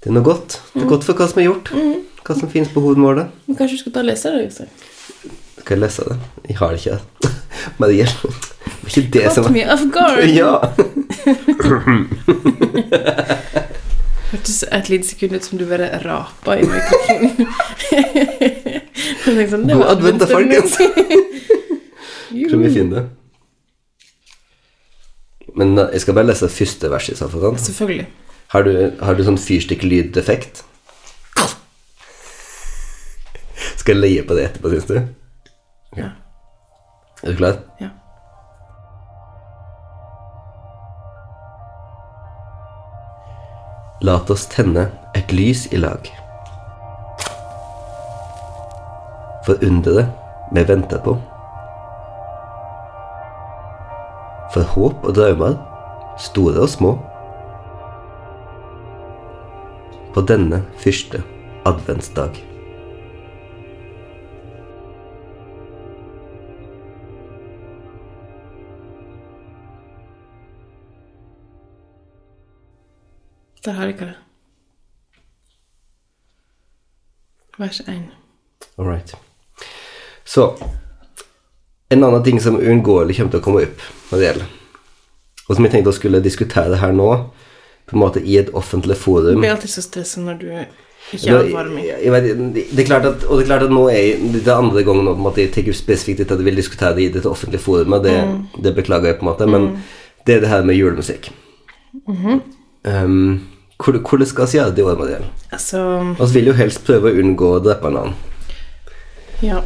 det er noe godt. Det er godt for hva som er gjort. Hva som finnes på hovedmålet. Men kanskje du skal ta og lese det? Jostein? Skal jeg lese det? Jeg har det ikke. Marie, det var ikke det Caught som me off guard. Ja. Hørtes et lite sekund ut som du bare rapa i mikrofonen. Tenkte sånn, God advent, folkens. Tror vi finner det. Men jeg skal bare lese første vers i så Selvfølgelig. Har du, har du sånn fyrstikklydeffekt? Skal jeg leie på det etterpå, syns du? Ja. Er du klar? ja. Lat oss tenne et lys i lag. For underet vi venter på. For håp og drømmer, store og små. På denne første adventsdag. Det har ikke det. Vers 1. All right. Så En annen ting som uunngåelig kommer til å komme opp når det gjelder, og som jeg tenkte å skulle diskutere her nå, på en måte i et offentlig Jeg forum blir alltid så stressa når du ikke har det er klart at, og det er klart at nå er jeg, det er andre gangen nå på en måte jeg tar opp spesifikt at jeg vil diskutere det i dette offentlige forumet. Det, Mm. det beklager jeg på en måte, men det er det her med julemusikk. Mhm. um, hvor- hvordan skal vi gjøre det i år, Marielle? Altså Vi vil jo helst prøve å unngå å drepe en annen. Ja.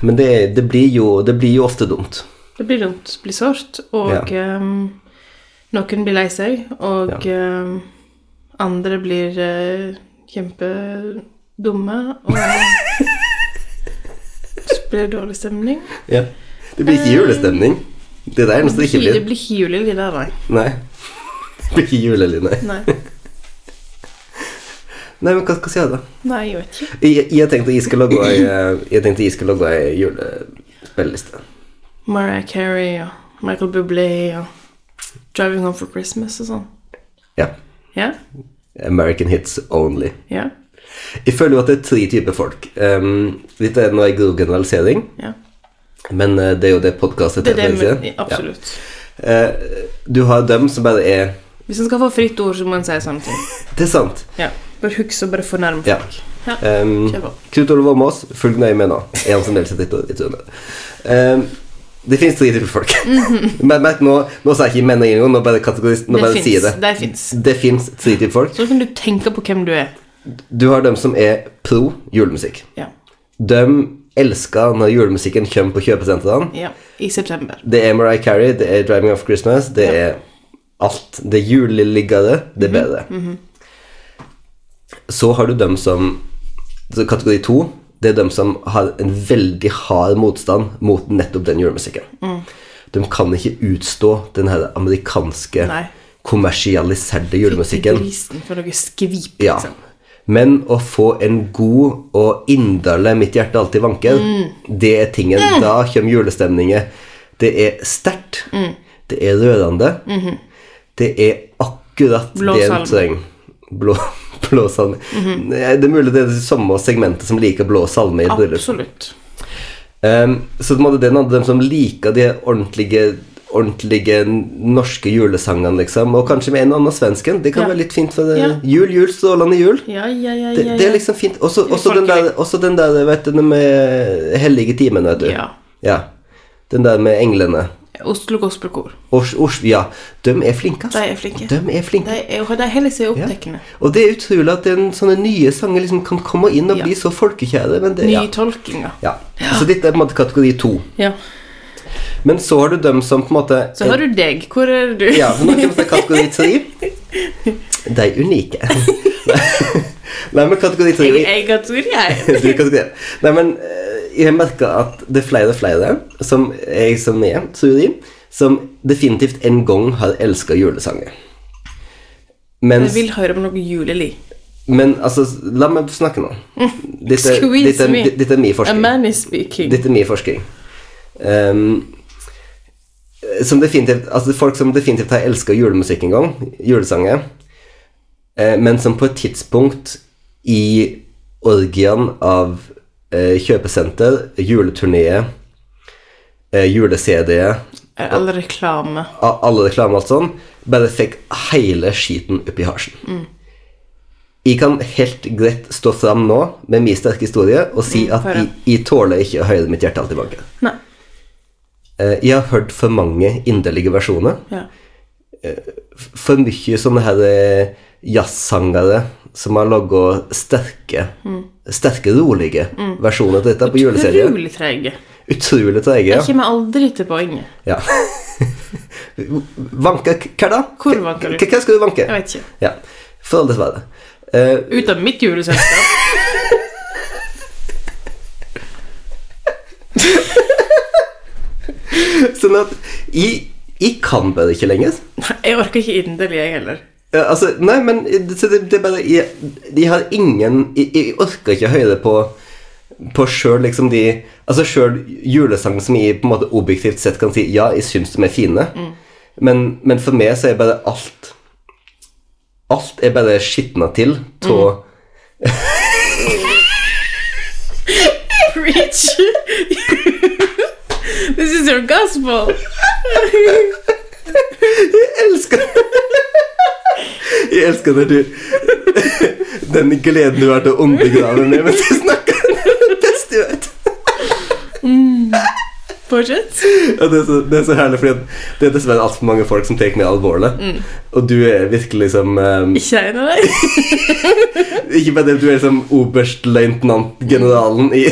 Men det, det, blir jo, det blir jo ofte dumt. Det blir dumt. Blir sårt. Og ehm, noen blir lei seg, og ehm, andre blir uh, kjempedumme, og det blir dårlig stemning. Ja. Det blir ikke julestemning. Det er noe som ikke ikke Det blir. ikke julelyd der, nei. Nei. Det blir ikke julelyd, nei. nei. Nei, men hva skal jeg si da? Nei, jeg vet ikke. Jeg, jeg tenkte jeg skal lage Jeg tenkte jeg skal lage ei julespilleliste. Mariah Carey og Michael Bublé og Driving Home for Christmas og sånn. Ja. Ja? American hits only. Ja? Jeg føler jo at det er tre typer folk. Um, dette er nå en grov generalisering, Ja. men uh, det er jo det podkastet Det er det, men, absolutt. Ja. Uh, du har dem som bare er Hvis en skal få fritt ord, så må en si sånne ting. Det er sant. Ja. Bare husk å bare fornærme Ja. folk. Ja. Um, Kjør på. Knut Olav Åmås, følg nøye med nå. En som deltar i trynet. Um, det finnes tre typer folk. Men merk nå, nå sa jeg ikke menn og engang, nå bare, nå Det bare sier det. Det fins. Tre typer folk. Så kan du tenke på hvem du er. Du har dem som er pro julemusikk. Ja. De elsker når julemusikken kommer på kjøpesentrene. ja. I september. Det er Mariah Carey, det er Driving Off Christmas, det Ja. er alt. Det er juleliggere, det er bedre. Så har du dem som Kategori to, det er dem som har en veldig hard motstand mot nettopp den julemusikken. De kan ikke utstå den her amerikanske, Nei. kommersialiserte julemusikken. For noe skvip, Ja. liksom. Men å få en god og inderlig 'Mitt hjerte alltid vanker', det er tingen. Da kommer julestemningen. Det er sterkt. Det er rørende. Det er akkurat Blå det en trenger. Blå, blå salme. -hmm. Det er mulig det er det samme segmentet som liker blå salme i et bryllup. Absolutt. Um, så de hadde den av dem som liker de ordentlige ordentlige norske julesangene, liksom. Og kanskje med en og annen svensken. Det kan Ja. være litt fint for det. Ja. Jul, jul, strålende jul. Ja, ja, ja, Det, ja, det er liksom fint. Også, også, den der, også den der, vet du, med hellige timen, vet du. Ja. Ja. Den der med englene. Oslo Gospelkor. Ors, ors, ja. De er flinke, De altså. er flinke. De er flinke. De er, og de holder seg Ja. Og det er utrolig at den, sånne nye sanger liksom kan komme inn og Ja. bli så folkekjære. Men det, ja. Nytolkinger. Ja. Så dette er på en måte kategori to. Ja. Men så har du dem som på en måte Så har du deg. Hvor er du? Ja, nå kommer vi til kategori tre. De er unike. Nei, men kategori tre Jeg, jeg kategori, jeg. Du er kategori Nei, men eh, jeg merker at det er flere og flere som jeg som er, tror jeg, som definitivt en gang har elska julesanger. Jeg vil høre om noe julelig. men altså, la meg snakke nå. Dette, dette, dette er min A forskning. man is speaking. Dette er min forskning. Um, som definitivt, altså folk som definitivt har elska julemusikk en gang, julesanger, men som på et tidspunkt i orgien av eh, kjøpesenter, juleturneet, eh, jule-CD-et All reklame. alle reklame og alt sånn, bare fikk hele skiten opp i halsen. Jeg kan helt greit stå fram nå med min sterke historie og si Mm, at jeg, jeg tåler ikke å høre mitt hjerte alltid banke. Nei. Eh, Jeg har hørt for mange inderlige versjoner. Ja. For mye sånne her eh, jazzsangere som har laga sterke, sterke, rolige versjoner til dette på juleserier. Utrolig trege. Utrolig treige. Jeg kommer aldri til poenget. ja. Vanke hva da? Hvor vanker du? Hva, hva skal du vanke? Jeg vet ikke. Ja. For all dessverre. Uh, Ut av mitt juleselskap. sånn at jeg, jeg kan bare ikke lenger. Nei, Jeg orker ikke inderlig, jeg heller. Altså, nei, men det, det, bare Jeg, jeg har ingen jeg, jeg orker ikke høre på På sjøl liksom de Altså sjøl julesangen som jeg på en måte objektivt sett kan si Ja, jeg syns de er fine, men, men for meg så er bare alt Alt er bare skitna til av Preach! This is your gospel. Jeg elsker Jeg elsker når du Den gleden du har til å undergrave meg mens jeg snakker. Det er det beste jeg vet. Fortsett. Ja, det, er så, det er så herlig, fordi det er dessverre altfor mange folk som tar meg alvorlig. Og du er virkelig liksom um, Ikke en av dem. Ikke bare det, du er liksom oberstløytnant-generalen i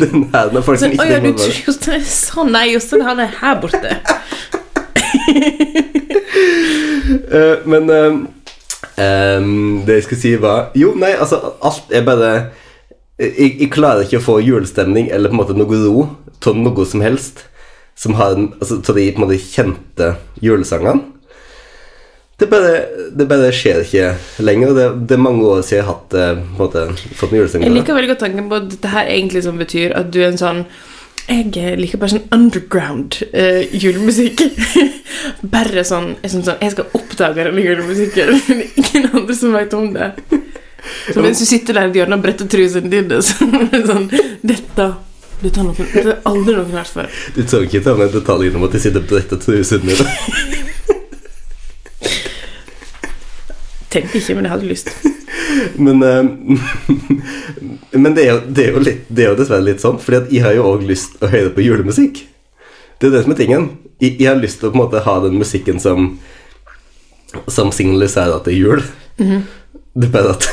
den her folk som Sånn, ikke tar du meg alvorlig. Sånn. Nei, Jostein han er her borte. Eh, men uh, um, det jeg skulle si, var Jo, nei, altså, alt er bare jeg, jeg klarer ikke å få julestemning eller på en måte noe ro av noe som helst som har en, altså, til de på en måte kjente julesangene. Det bare, det bare skjer ikke lenger. Det, det er mange år siden jeg har hatt, eh, på en måte, fått en julesang. Jeg liker veldig godt tanken på at dette her egentlig som betyr at du er en sånn Jeg liker bare sånn underground eh, julemusikk. bare sånn jeg, sånn, jeg skal oppdage denne julemusikken. Men ingen andre som veit om det. Så mens du sitter der i hjørnet og bretter trusene dine, så sånn Dette dette har, noen, det aldri noen hørt før. Du tok ikke ta med detaljen om at de sitter og bretter trusen din? Tenkte ikke, men jeg hadde lyst. Men, eh, men det, er jo, det, er litt, det er jo dessverre litt sånn, Fordi jeg har jo òg lyst å høre på julemusikk. Det er det som er tingen. Jeg, jeg har lyst til å på en måte ha den musikken som Som signaliserer at det er jul. Det er bare at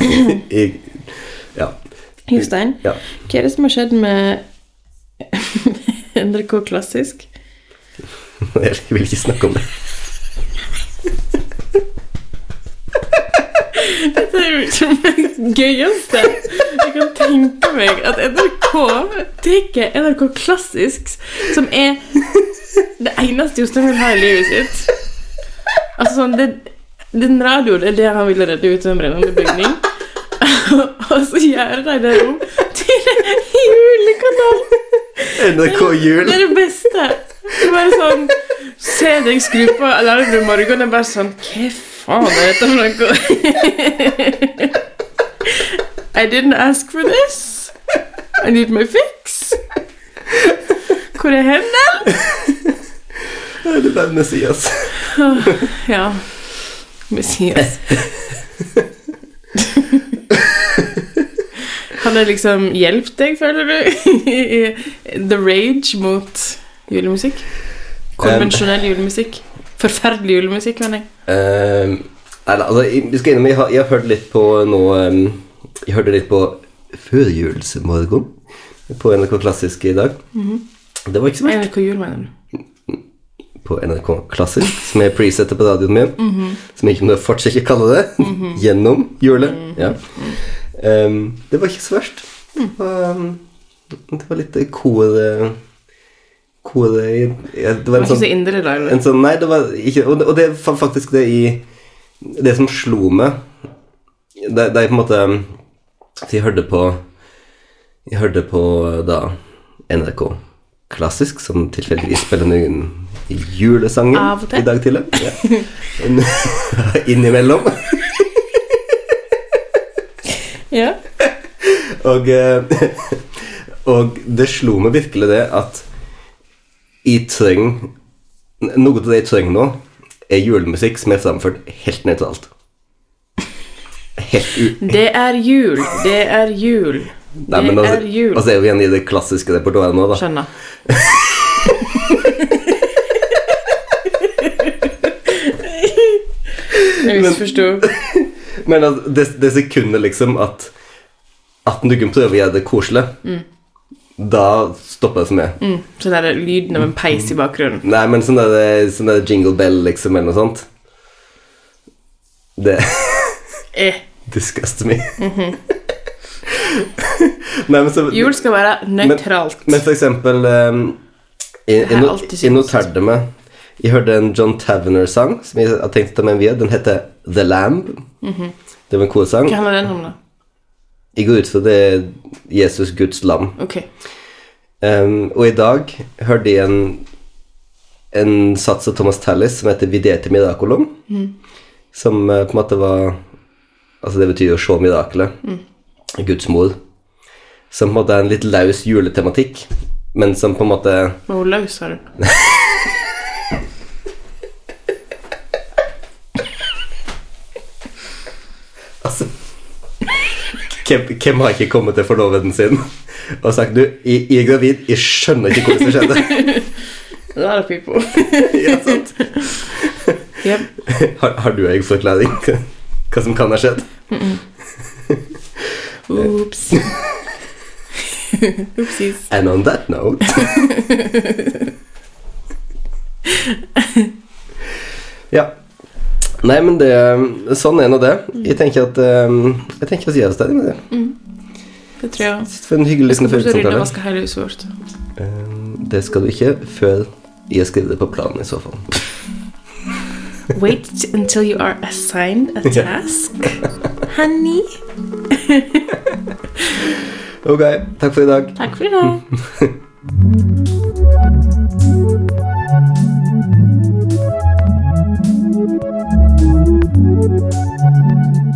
jeg, Ja. Jostein, ja. hva er det som har skjedd med NRK Klassisk? Jeg vil ikke snakke om det. Dette er jo liksom det gøyeste jeg kan tenke meg. At NRK tar NRK Klassisk, som er det eneste Jostein vil ha i livet sitt. Altså sånn, det, Den radioen er det han ville redde ut av en brennende bygning. Og så gjør de det om til en julekanal. NRK Jul. Det er det beste. Det er bare sånn Se deg skru på alarmen i morgen, og bare sånn Hva faen er dette for noe? I didn't ask for this. I need my fix. Hvor er hendene? Det bare Messias. Ja. Messias. Har det liksom hjulpet deg, føler du, i the rage mot julemusikk? Konvensjonell julemusikk? Forferdelig julemusikk, mener jeg. Um, nei, altså, jeg, skal innom, jeg, har, jeg har hørt litt på nå um, Jeg hørte litt på Førjulsmorgen på NRK Klassisk i dag. Det var ikke så verst. NRK Jul, mener du? På NRK Klassisk, som jeg presetter på radioen min. Som jeg ikke må fortsette å kalle det. Gjennom julet. Ja. Um, det var ikke så verst. Det var, um, det var litt kor Kor i- Det var en ikke sånn så indre da? En sånn, nei, det var ikke Og det, og det var faktisk det i Det som slo meg det er på en måte Jeg hørte på Jeg hørte på da NRK Klassisk, som tilfeldigvis spiller noen julesanger Av og til. i dag tidlig. Ja. Innimellom. Ja. Og, eh, og det slo meg virkelig det at jeg trenger Noe av det jeg trenger nå, er julemusikk som er framført helt nøytralt. Helt u... Det er jul. Det er jul. Det Nei, men altså, er jul. altså er vi igjen i det klassiske repertoaret nå, da. Skjønner. Jeg misforsto. Men altså, det, det sekundet liksom at At kan prøve å gjøre det koselig, da stopper det for meg. Mm. sånn er er lyden av en peis i bakgrunnen. Nei, men sånn der, sånn der jingle bell, liksom, eller noe sånt Det Eh. Disgusts me. Nei, men så Jul skal være nøytralt. Men for eksempel um, Jeg, Det noterte meg Jeg hørte en John Tavener-sang som jeg har tenkt å ta med via. Den heter The Lamb. Det var en korsang. Hva handler den om, da? Jeg går ut fra det er Jesus, Guds lam. Ok. Um, og i dag hørte jeg en, en sats av Thomas Tallis som heter Videte Miraculum. Som uh, på en måte var Altså, det betyr å se miraklet. Guds mor. Som på en måte er en litt løs juletematikk, men som på en måte Hvor laus sa du? Altså hvem, hvem har ikke kommet til forloveden sin og sagt Du, jeg, jeg er gravid, jeg skjønner ikke hvordan det skjedde. A lot of people. ja, sant? Yep. Har, har du egen forklaring hva, som kan ha skjedd? Oops. Oopsies. And on that note Ja. Nei, men det Sånn er nå det. Jeg tenker at um, Jeg tenker å si det stedet med det. Det tror jeg. For en hyggelig Jeg skal rydde og vaske hele huset vårt. Um, det skal du ikke før jeg skriver det på planen, i så fall. Wait until you are assigned a task. Honey. Ok, takk for i dag. Takk for i dag.